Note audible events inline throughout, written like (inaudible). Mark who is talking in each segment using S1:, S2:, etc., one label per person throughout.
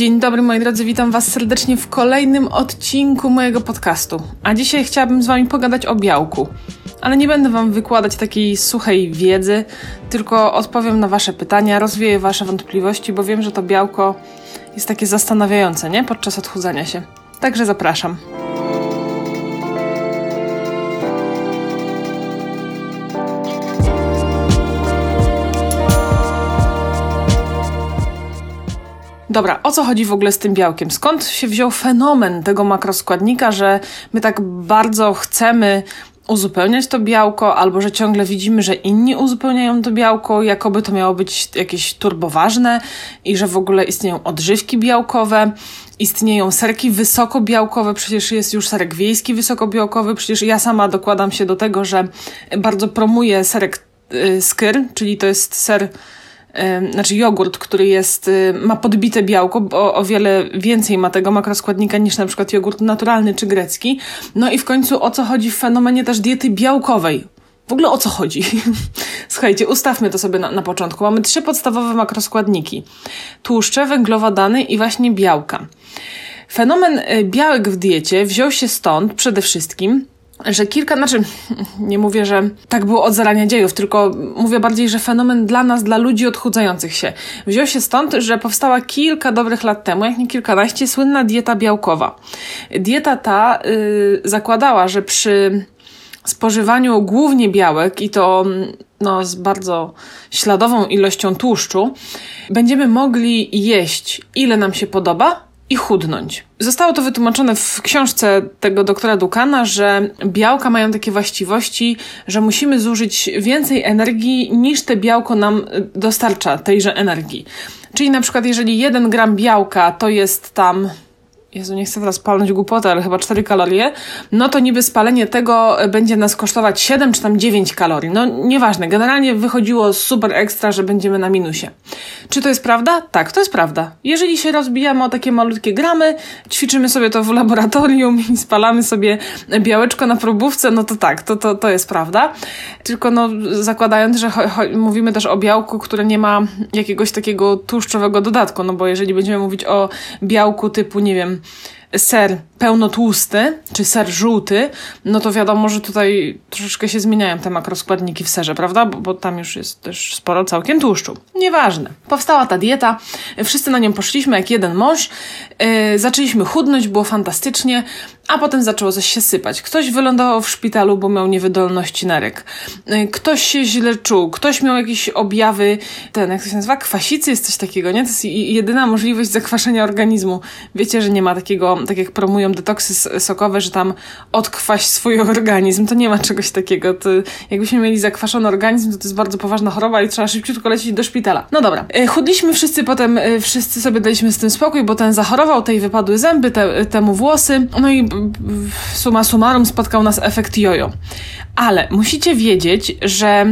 S1: Dzień dobry moi drodzy, witam was serdecznie w kolejnym odcinku mojego podcastu. A dzisiaj chciałabym z wami pogadać o białku. Ale nie będę wam wykładać takiej suchej wiedzy, tylko odpowiem na wasze pytania, rozwieję wasze wątpliwości, bo wiem, że to białko jest takie zastanawiające, nie? Podczas odchudzania się. Także zapraszam. Dobra, o co chodzi w ogóle z tym białkiem? Skąd się wziął fenomen tego makroskładnika, że my tak bardzo chcemy uzupełniać to białko, albo że ciągle widzimy, że inni uzupełniają to białko, jakoby to miało być jakieś turboważne i że w ogóle istnieją odżywki białkowe, istnieją serki wysokobiałkowe, przecież jest już serek wiejski wysokobiałkowy, przecież ja sama dokładam się do tego, że bardzo promuję serek y, skyr, czyli to jest ser znaczy jogurt, który jest, y, ma podbite białko, bo o wiele więcej ma tego makroskładnika niż na przykład jogurt naturalny czy grecki. No i w końcu o co chodzi w fenomenie też diety białkowej. W ogóle o co chodzi? (laughs) Słuchajcie, ustawmy to sobie na, na początku. Mamy trzy podstawowe makroskładniki: tłuszcze, węglowodany i właśnie białka. Fenomen y, białek w diecie wziął się stąd przede wszystkim, że kilka, znaczy nie mówię, że tak było od zarania dziejów, tylko mówię bardziej, że fenomen dla nas, dla ludzi odchudzających się, wziął się stąd, że powstała kilka dobrych lat temu, jak nie kilkanaście, słynna dieta białkowa. Dieta ta yy, zakładała, że przy spożywaniu głównie białek i to no, z bardzo śladową ilością tłuszczu, będziemy mogli jeść ile nam się podoba, i chudnąć. Zostało to wytłumaczone w książce tego doktora Dukana, że białka mają takie właściwości, że musimy zużyć więcej energii niż te białko nam dostarcza tejże energii. Czyli na przykład jeżeli jeden gram białka to jest tam Jezu, nie chcę teraz palnąć głupotę, ale chyba 4 kalorie, no to niby spalenie tego będzie nas kosztować 7 czy tam 9 kalorii. No nieważne, generalnie wychodziło super ekstra, że będziemy na minusie. Czy to jest prawda? Tak, to jest prawda. Jeżeli się rozbijamy o takie malutkie gramy, ćwiczymy sobie to w laboratorium i spalamy sobie białeczko na probówce, no to tak, to, to, to jest prawda. Tylko no zakładając, że mówimy też o białku, które nie ma jakiegoś takiego tłuszczowego dodatku, no bo jeżeli będziemy mówić o białku typu, nie wiem, ser pełnotłusty, czy ser żółty, no to wiadomo, że tutaj troszeczkę się zmieniają te makroskładniki w serze, prawda? Bo, bo, tam już jest też sporo całkiem tłuszczu. Nieważne. Powstała ta dieta, wszyscy na nią poszliśmy jak jeden mąż, yy, zaczęliśmy chudnąć, było fantastycznie, a potem zaczęło coś się sypać. Ktoś wylądował w szpitalu, bo miał niewydolności nerek. Yy, ktoś się źle czuł, ktoś miał jakieś objawy, ten, jak to się nazywa, kwasicy, jest coś takiego, nie? To jest jedyna możliwość zakwaszenia organizmu. Wiecie, że nie ma takiego, tak jak promują detoksy sokowe, że tam odkwaś swój organizm. To nie ma czegoś takiego. To jakbyśmy mieli zakwaszony organizm, to to jest bardzo poważna choroba i trzeba szybciutko lecieć do szpitala. No dobra. E, chudliśmy wszyscy, potem e, wszyscy sobie daliśmy z tym spokój, bo ten zachorował, tej wypadły zęby, te, temu włosy. No i suma summarum spotkał nas efekt jojo. Ale musicie wiedzieć, że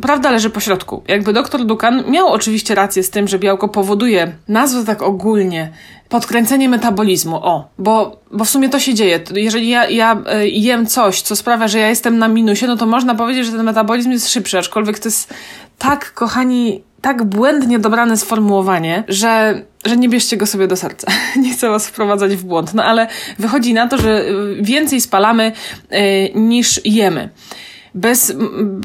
S1: Prawda leży po środku. Jakby doktor Dukan miał oczywiście rację z tym, że białko powoduje, nazwę tak ogólnie, podkręcenie metabolizmu. O, bo, bo w sumie to się dzieje. Jeżeli ja, ja e, jem coś, co sprawia, że ja jestem na minusie, no to można powiedzieć, że ten metabolizm jest szybszy, aczkolwiek to jest tak, kochani, tak błędnie dobrane sformułowanie, że, że nie bierzcie go sobie do serca. (laughs) nie chcę was wprowadzać w błąd. No ale wychodzi na to, że więcej spalamy yy, niż jemy bez,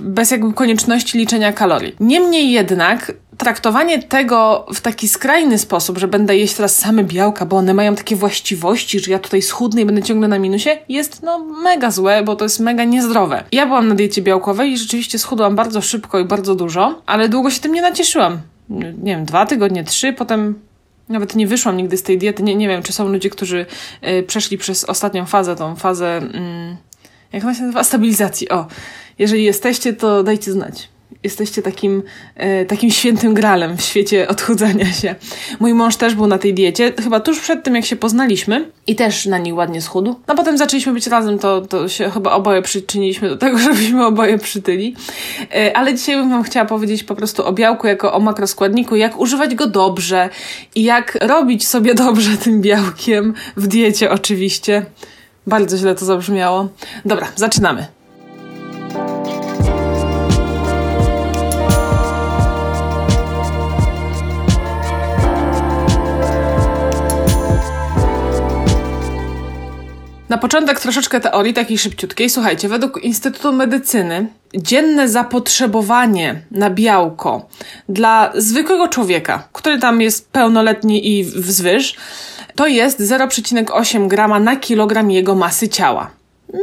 S1: bez jakby konieczności liczenia kalorii. Niemniej jednak traktowanie tego w taki skrajny sposób, że będę jeść teraz same białka, bo one mają takie właściwości, że ja tutaj schudnę i będę ciągle na minusie, jest no mega złe, bo to jest mega niezdrowe. Ja byłam na diecie białkowej i rzeczywiście schudłam bardzo szybko i bardzo dużo, ale długo się tym nie nacieszyłam. Nie wiem, dwa tygodnie, trzy, potem nawet nie wyszłam nigdy z tej diety. Nie, nie wiem, czy są ludzie, którzy y, przeszli przez ostatnią fazę, tą fazę, y, jak się nazywa? Stabilizacji. O, jeżeli jesteście, to dajcie znać. Jesteście takim, e, takim świętym gralem w świecie odchudzania się. Mój mąż też był na tej diecie, chyba tuż przed tym, jak się poznaliśmy i też na niej ładnie schudł. No potem zaczęliśmy być razem, to, to się chyba oboje przyczyniliśmy do tego, (laughs) żebyśmy oboje przytyli. E, ale dzisiaj bym wam chciała powiedzieć po prostu o białku jako o makroskładniku, jak używać go dobrze i jak robić sobie dobrze tym białkiem w diecie oczywiście. Bardzo źle to zabrzmiało. Dobra, zaczynamy. Na początek troszeczkę teorii, takiej szybciutkiej. Słuchajcie, według Instytutu Medycyny dzienne zapotrzebowanie na białko dla zwykłego człowieka, który tam jest pełnoletni i wzwyż, to jest 0,8 grama na kilogram jego masy ciała.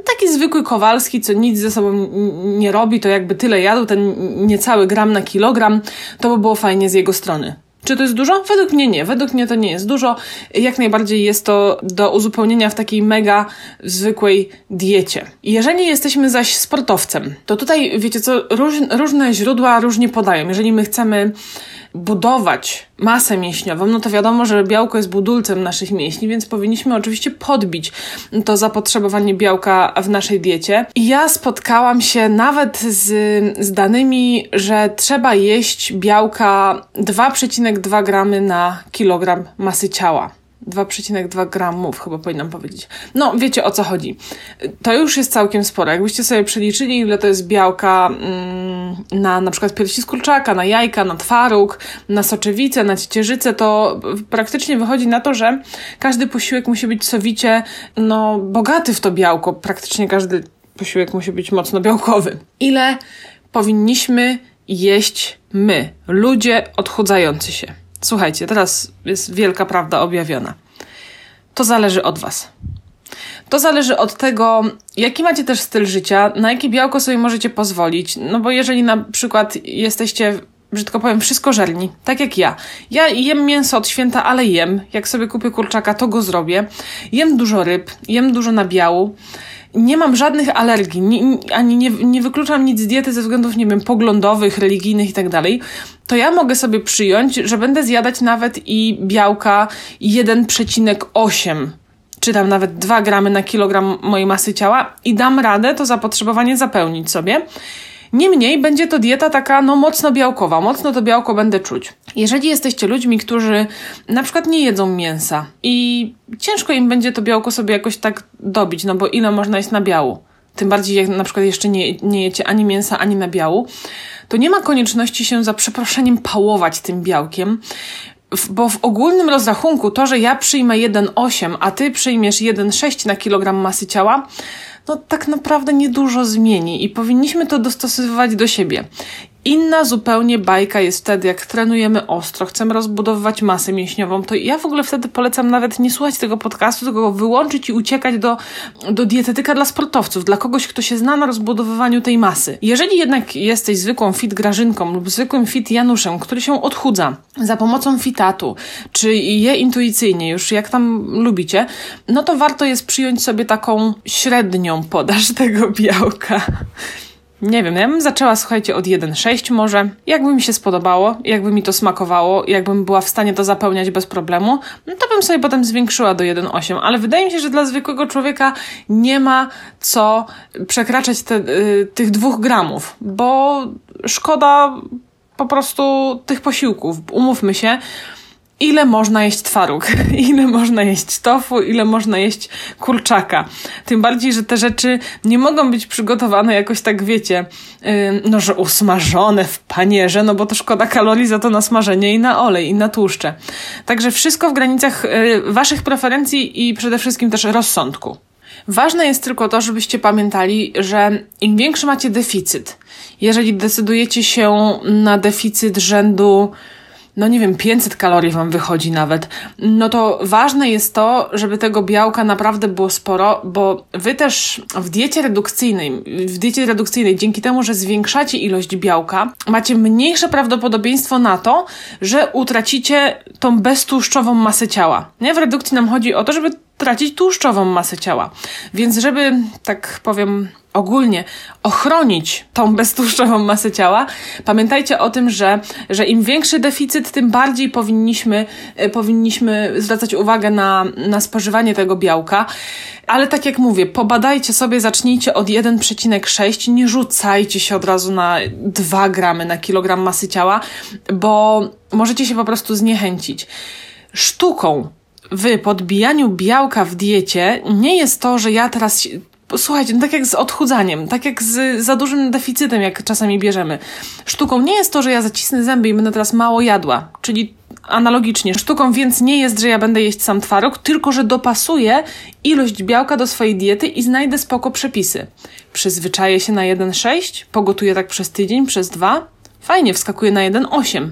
S1: Taki zwykły Kowalski, co nic ze sobą nie robi, to jakby tyle jadł, ten niecały gram na kilogram, to by było fajnie z jego strony. Czy to jest dużo? Według mnie nie. Według mnie to nie jest dużo. Jak najbardziej jest to do uzupełnienia w takiej mega zwykłej diecie. Jeżeli jesteśmy zaś sportowcem, to tutaj wiecie co, róż, różne źródła różnie podają. Jeżeli my chcemy budować masę mięśniową, no to wiadomo, że białko jest budulcem naszych mięśni, więc powinniśmy oczywiście podbić to zapotrzebowanie białka w naszej diecie. I ja spotkałam się nawet z, z danymi, że trzeba jeść białka 2,2 gramy na kilogram masy ciała. 2,2 gramów, chyba powinnam powiedzieć. No, wiecie o co chodzi. To już jest całkiem sporo. Jakbyście sobie przeliczyli, ile to jest białka mm, na na przykład piersi z kurczaka, na jajka, na twaróg, na soczewicę, na ciecierzycę, to praktycznie wychodzi na to, że każdy posiłek musi być sowicie, no, bogaty w to białko. Praktycznie każdy posiłek musi być mocno białkowy. Ile powinniśmy jeść my, ludzie odchudzający się? Słuchajcie, teraz jest wielka prawda objawiona. To zależy od Was. To zależy od tego, jaki macie też styl życia, na jakie białko sobie możecie pozwolić. No bo jeżeli na przykład jesteście, brzydko powiem, wszystko żerni, tak jak ja. Ja jem mięso od święta, ale jem. Jak sobie kupię kurczaka, to go zrobię. Jem dużo ryb, jem dużo nabiału nie mam żadnych alergii, ani nie, nie wykluczam nic z diety ze względów, nie wiem, poglądowych, religijnych i tak dalej, to ja mogę sobie przyjąć, że będę zjadać nawet i białka 1,8 czy tam nawet 2 gramy na kilogram mojej masy ciała i dam radę to zapotrzebowanie zapełnić sobie. Niemniej będzie to dieta taka no mocno białkowa, mocno to białko będę czuć. Jeżeli jesteście ludźmi, którzy na przykład nie jedzą mięsa i ciężko im będzie to białko sobie jakoś tak dobić, no bo ile można jeść na biału? Tym bardziej jak na przykład jeszcze nie, nie jecie ani mięsa, ani na biału, to nie ma konieczności się za przeproszeniem pałować tym białkiem, bo w ogólnym rozrachunku to, że ja przyjmę 1,8, a ty przyjmiesz 1,6 na kilogram masy ciała, no tak naprawdę niedużo zmieni i powinniśmy to dostosowywać do siebie. Inna zupełnie bajka jest wtedy, jak trenujemy ostro, chcemy rozbudowywać masę mięśniową, to ja w ogóle wtedy polecam nawet nie słuchać tego podcastu, tylko go wyłączyć i uciekać do, do dietetyka dla sportowców, dla kogoś, kto się zna na rozbudowywaniu tej masy. Jeżeli jednak jesteś zwykłą fit Grażynką lub zwykłym fit Januszem, który się odchudza za pomocą fitatu, czy je intuicyjnie, już jak tam lubicie, no to warto jest przyjąć sobie taką średnią podaż (laughs) tego białka. Nie wiem, ja bym zaczęła, słuchajcie, od 1,6 może. Jakby mi się spodobało, jakby mi to smakowało, jakbym była w stanie to zapełniać bez problemu, no to bym sobie potem zwiększyła do 1,8. Ale wydaje mi się, że dla zwykłego człowieka nie ma co przekraczać te, y, tych dwóch gramów, bo szkoda po prostu tych posiłków. Umówmy się, ile można jeść twaróg, (laughs) ile można jeść tofu, ile można jeść kurczaka. Tym bardziej, że te rzeczy nie mogą być przygotowane jakoś tak, wiecie, no, że usmażone w panierze, no bo to szkoda kalorii za to na smażenie i na olej, i na tłuszcze. Także wszystko w granicach y, waszych preferencji i przede wszystkim też rozsądku. Ważne jest tylko to, żebyście pamiętali, że im większy macie deficyt, jeżeli decydujecie się na deficyt rzędu no nie wiem, 500 kalorii wam wychodzi nawet, no to ważne jest to, żeby tego białka naprawdę było sporo, bo wy też w diecie redukcyjnej, w diecie redukcyjnej, dzięki temu, że zwiększacie ilość białka, macie mniejsze prawdopodobieństwo na to, że utracicie tą beztłuszczową masę ciała. Nie? W redukcji nam chodzi o to, żeby tracić tłuszczową masę ciała. Więc żeby, tak powiem, ogólnie ochronić tą beztłuszczową masę ciała, pamiętajcie o tym, że, że im większy deficyt, tym bardziej powinniśmy, e, powinniśmy zwracać uwagę na, na spożywanie tego białka. Ale tak jak mówię, pobadajcie sobie, zacznijcie od 1,6, nie rzucajcie się od razu na 2 gramy na kilogram masy ciała, bo możecie się po prostu zniechęcić. Sztuką w podbijaniu białka w diecie nie jest to, że ja teraz Słuchajcie, no tak jak z odchudzaniem, tak jak z za dużym deficytem, jak czasami bierzemy. Sztuką nie jest to, że ja zacisnę zęby i będę teraz mało jadła, czyli analogicznie. Sztuką więc nie jest, że ja będę jeść sam twaróg, tylko że dopasuję ilość białka do swojej diety i znajdę spoko przepisy. Przyzwyczaję się na 1,6, pogotuję tak przez tydzień, przez dwa. Fajnie, wskakuję na 1,8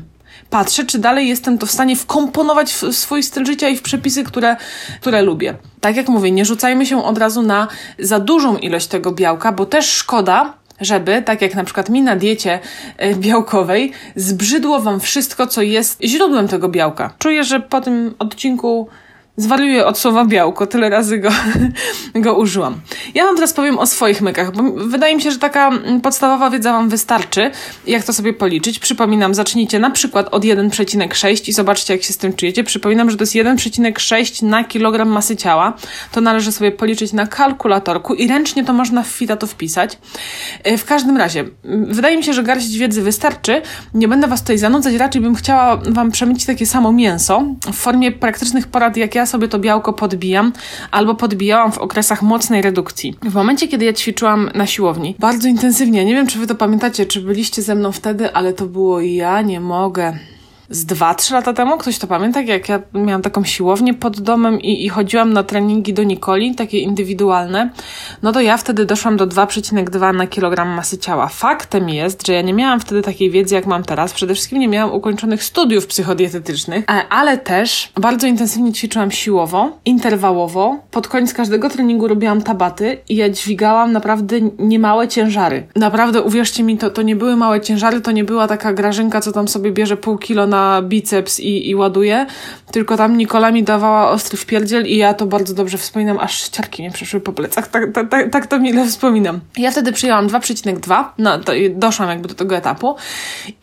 S1: patrzę, czy dalej jestem to w stanie wkomponować w swój styl życia i w przepisy, które, które lubię. Tak jak mówię, nie rzucajmy się od razu na za dużą ilość tego białka, bo też szkoda, żeby, tak jak na przykład mi na diecie e, białkowej, zbrzydło Wam wszystko, co jest źródłem tego białka. Czuję, że po tym odcinku zwariuję od słowa białko, tyle razy go, (laughs) go użyłam. Ja Wam teraz powiem o swoich mykach, bo wydaje mi się, że taka mm, podstawowa wiedza Wam wystarczy, jak to sobie policzyć. Przypominam, zacznijcie na przykład od 1,6 i zobaczcie, jak się z tym czujecie. Przypominam, że to jest 1,6 na kilogram masy ciała. To należy sobie policzyć na kalkulatorku i ręcznie to można w fita to wpisać. E, w każdym razie, wydaje mi się, że garść wiedzy wystarczy. Nie będę Was tutaj zanudzać, raczej bym chciała Wam przemycić takie samo mięso w formie praktycznych porad, jak ja ja sobie to białko podbijam albo podbijałam w okresach mocnej redukcji. W momencie, kiedy ja ćwiczyłam na siłowni, bardzo intensywnie, nie wiem czy wy to pamiętacie, czy byliście ze mną wtedy, ale to było ja nie mogę z 2-3 lata temu, ktoś to pamięta, jak ja miałam taką siłownię pod domem i, i chodziłam na treningi do Nikoli, takie indywidualne, no to ja wtedy doszłam do 2,2 na kilogram masy ciała. Faktem jest, że ja nie miałam wtedy takiej wiedzy, jak mam teraz. Przede wszystkim nie miałam ukończonych studiów psychodietetycznych, ale też bardzo intensywnie ćwiczyłam siłowo, interwałowo. Pod koniec każdego treningu robiłam tabaty i ja dźwigałam naprawdę niemałe ciężary. Naprawdę, uwierzcie mi, to, to nie były małe ciężary, to nie była taka grażynka, co tam sobie bierze pół kilo na biceps i, i ładuje, tylko tam Nikola mi dawała ostry wpierdziel i ja to bardzo dobrze wspominam, aż ciarki nie przeszły po plecach, tak, tak, tak, tak to mile wspominam. Ja wtedy przyjęłam 2,2, no doszłam jakby do tego etapu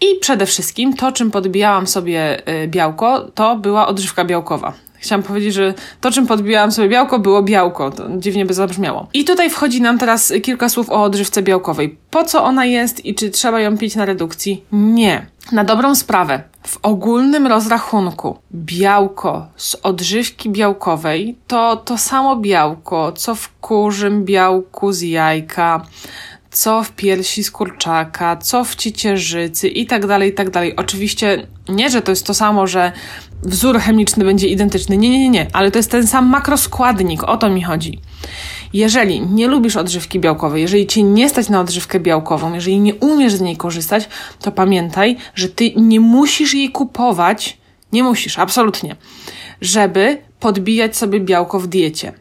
S1: i przede wszystkim to, czym podbijałam sobie y, białko, to była odżywka białkowa. Chciałam powiedzieć, że to, czym podbijałam sobie białko, było białko. To dziwnie by zabrzmiało. I tutaj wchodzi nam teraz kilka słów o odżywce białkowej. Po co ona jest i czy trzeba ją pić na redukcji? Nie. Na dobrą sprawę, w ogólnym rozrachunku białko z odżywki białkowej to to samo białko, co w kurzym białku z jajka, co w piersi z kurczaka, co w ciecierzycy i tak dalej, i tak dalej. Oczywiście nie, że to jest to samo, że wzór chemiczny będzie identyczny. Nie, nie, nie, nie, ale to jest ten sam makroskładnik, o to mi chodzi. Jeżeli nie lubisz odżywki białkowej, jeżeli cię nie stać na odżywkę białkową, jeżeli nie umiesz z niej korzystać, to pamiętaj, że ty nie musisz jej kupować, nie musisz, absolutnie, żeby podbijać sobie białko w diecie.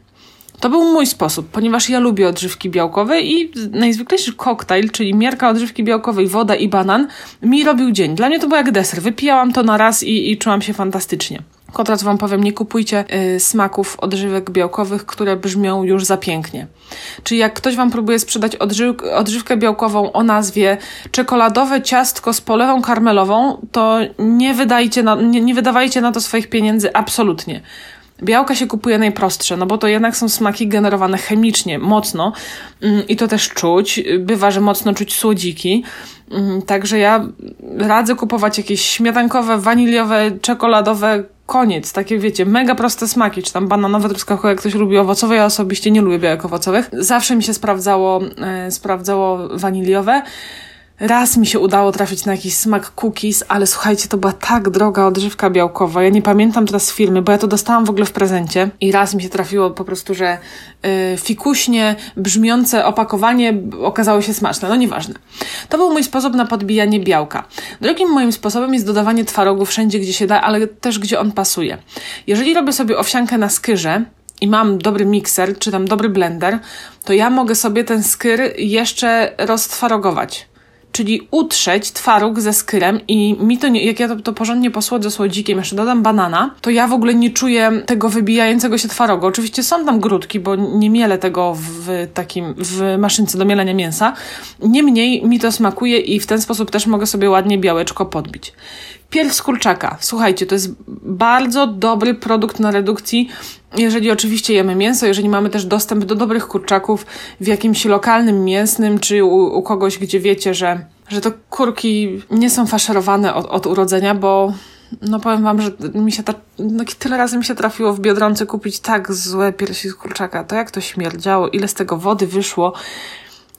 S1: To był mój sposób, ponieważ ja lubię odżywki białkowe i najzwyklejszy koktajl, czyli miarka odżywki białkowej, woda i banan, mi robił dzień. Dla mnie to był jak deser. Wypijałam to na raz i, i czułam się fantastycznie. Kotrat wam powiem, nie kupujcie y, smaków odżywek białkowych, które brzmią już za pięknie. Czyli jak ktoś wam próbuje sprzedać odżyw odżywkę białkową o nazwie czekoladowe ciastko z polewą karmelową, to nie, wydajcie na, nie, nie wydawajcie na to swoich pieniędzy absolutnie. Białka się kupuje najprostsze, no bo to jednak są smaki generowane chemicznie, mocno mm, i to też czuć. Bywa, że mocno czuć słodziki. Mm, także ja radzę kupować jakieś śmietankowe, waniliowe, czekoladowe, koniec. Takie wiecie, mega proste smaki, czy tam bananowe, truskawkowe, jak ktoś lubi owocowe. Ja osobiście nie lubię białek owocowych. Zawsze mi się sprawdzało, e, sprawdzało waniliowe. Raz mi się udało trafić na jakiś smak cookies, ale słuchajcie, to była tak droga odżywka białkowa. Ja nie pamiętam teraz firmy, bo ja to dostałam w ogóle w prezencie i raz mi się trafiło po prostu, że yy, fikuśnie brzmiące opakowanie okazało się smaczne. No nieważne. To był mój sposób na podbijanie białka. Drugim moim sposobem jest dodawanie twarogu wszędzie, gdzie się da, ale też gdzie on pasuje. Jeżeli robię sobie owsiankę na skyrze, i mam dobry mikser, czy tam dobry blender, to ja mogę sobie ten skyr jeszcze roztwarogować czyli utrzeć twaróg ze skyrem i mi to nie, jak ja to, to porządnie posłodzę słodzikiem, jeszcze dodam banana, to ja w ogóle nie czuję tego wybijającego się twarogu. Oczywiście są tam grudki, bo nie mielę tego w takim, w maszynce do mielenia mięsa. Niemniej mi to smakuje i w ten sposób też mogę sobie ładnie białeczko podbić. Pierw z kurczaka. Słuchajcie, to jest bardzo dobry produkt na redukcji, jeżeli oczywiście jemy mięso, jeżeli mamy też dostęp do dobrych kurczaków w jakimś lokalnym mięsnym, czy u, u kogoś, gdzie wiecie, że, że to kurki nie są faszerowane od, od urodzenia, bo no powiem wam, że mi się ta, no tyle razy mi się trafiło w Biedronce kupić tak złe piersi z kurczaka. To jak to śmierdziało, ile z tego wody wyszło.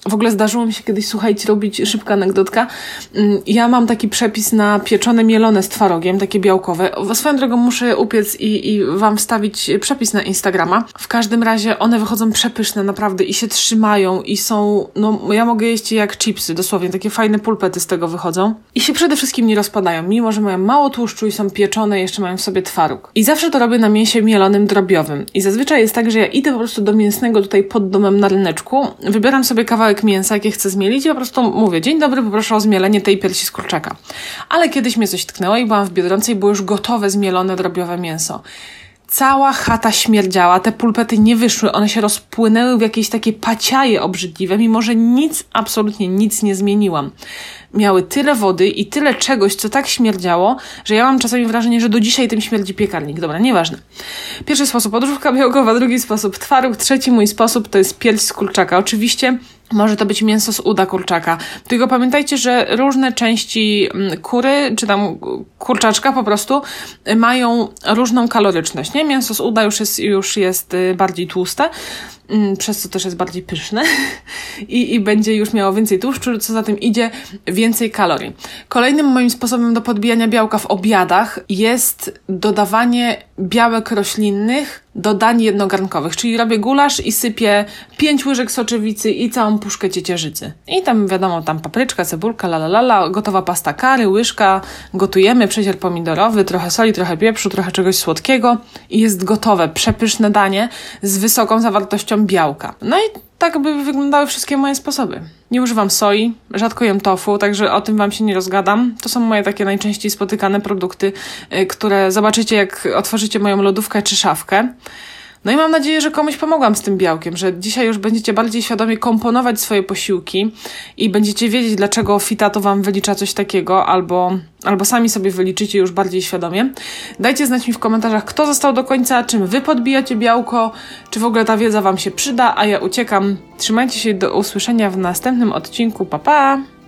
S1: W ogóle zdarzyło mi się kiedyś, słuchajcie, robić szybka anegdotka. Mm, ja mam taki przepis na pieczone mielone z twarogiem, takie białkowe. Swoją drogą muszę upiec i, i wam wstawić przepis na Instagrama. W każdym razie one wychodzą przepyszne, naprawdę, i się trzymają, i są, no ja mogę jeść je jak chipsy, dosłownie, takie fajne pulpety z tego wychodzą. I się przede wszystkim nie rozpadają, mimo że mają mało tłuszczu i są pieczone, jeszcze mają w sobie twaróg. I zawsze to robię na mięsie mielonym drobiowym. I zazwyczaj jest tak, że ja idę po prostu do mięsnego tutaj pod domem na ryneczku, wybieram sobie kawałek mięsa, jakie chcę zmielić i po prostu mówię, dzień dobry, poproszę o zmielenie tej piersi z kurczaka. Ale kiedyś mnie coś tknęło i byłam w Biedronce i było już gotowe zmielone drobiowe mięso. Cała chata śmierdziała, te pulpety nie wyszły, one się rozpłynęły w jakieś takie paciaje obrzydliwe, mimo że nic, absolutnie nic nie zmieniłam. Miały tyle wody i tyle czegoś, co tak śmierdziało, że ja mam czasami wrażenie, że do dzisiaj tym śmierdzi piekarnik. Dobra, nieważne. Pierwszy sposób odżywka białkowa, drugi sposób twaróg, trzeci mój sposób to jest pierś z kurczaka. Oczywiście może to być mięso z uda kurczaka. Tylko pamiętajcie, że różne części mm, kury, czy tam kurczaczka po prostu mają różną kaloryczność. Nie? Mięso z uda już jest, już jest y, bardziej tłuste, przez co też jest bardziej pyszne (laughs) I, i będzie już miało więcej tłuszczu, co za tym idzie więcej kalorii. Kolejnym moim sposobem do podbijania białka w obiadach jest dodawanie białek roślinnych do dań jednogarnkowych, czyli robię gulasz i sypię 5 łyżek soczewicy i całą puszkę ciecierzycy. I tam wiadomo, tam papryczka, cebulka, la la, la gotowa pasta kary, łyżka, gotujemy, przecier pomidorowy, trochę soli, trochę pieprzu, trochę czegoś słodkiego i jest gotowe, przepyszne danie z wysoką zawartością białka. No i tak by wyglądały wszystkie moje sposoby. Nie używam soi, rzadko jem tofu, także o tym Wam się nie rozgadam. To są moje takie najczęściej spotykane produkty, y, które zobaczycie, jak otworzycie moją lodówkę czy szafkę. No i mam nadzieję, że komuś pomogłam z tym białkiem, że dzisiaj już będziecie bardziej świadomie komponować swoje posiłki i będziecie wiedzieć, dlaczego Fitato Wam wylicza coś takiego, albo, albo sami sobie wyliczycie już bardziej świadomie. Dajcie znać mi w komentarzach, kto został do końca, czym Wy podbijacie białko, czy w ogóle ta wiedza Wam się przyda, a ja uciekam. Trzymajcie się do usłyszenia w następnym odcinku. Pa, pa!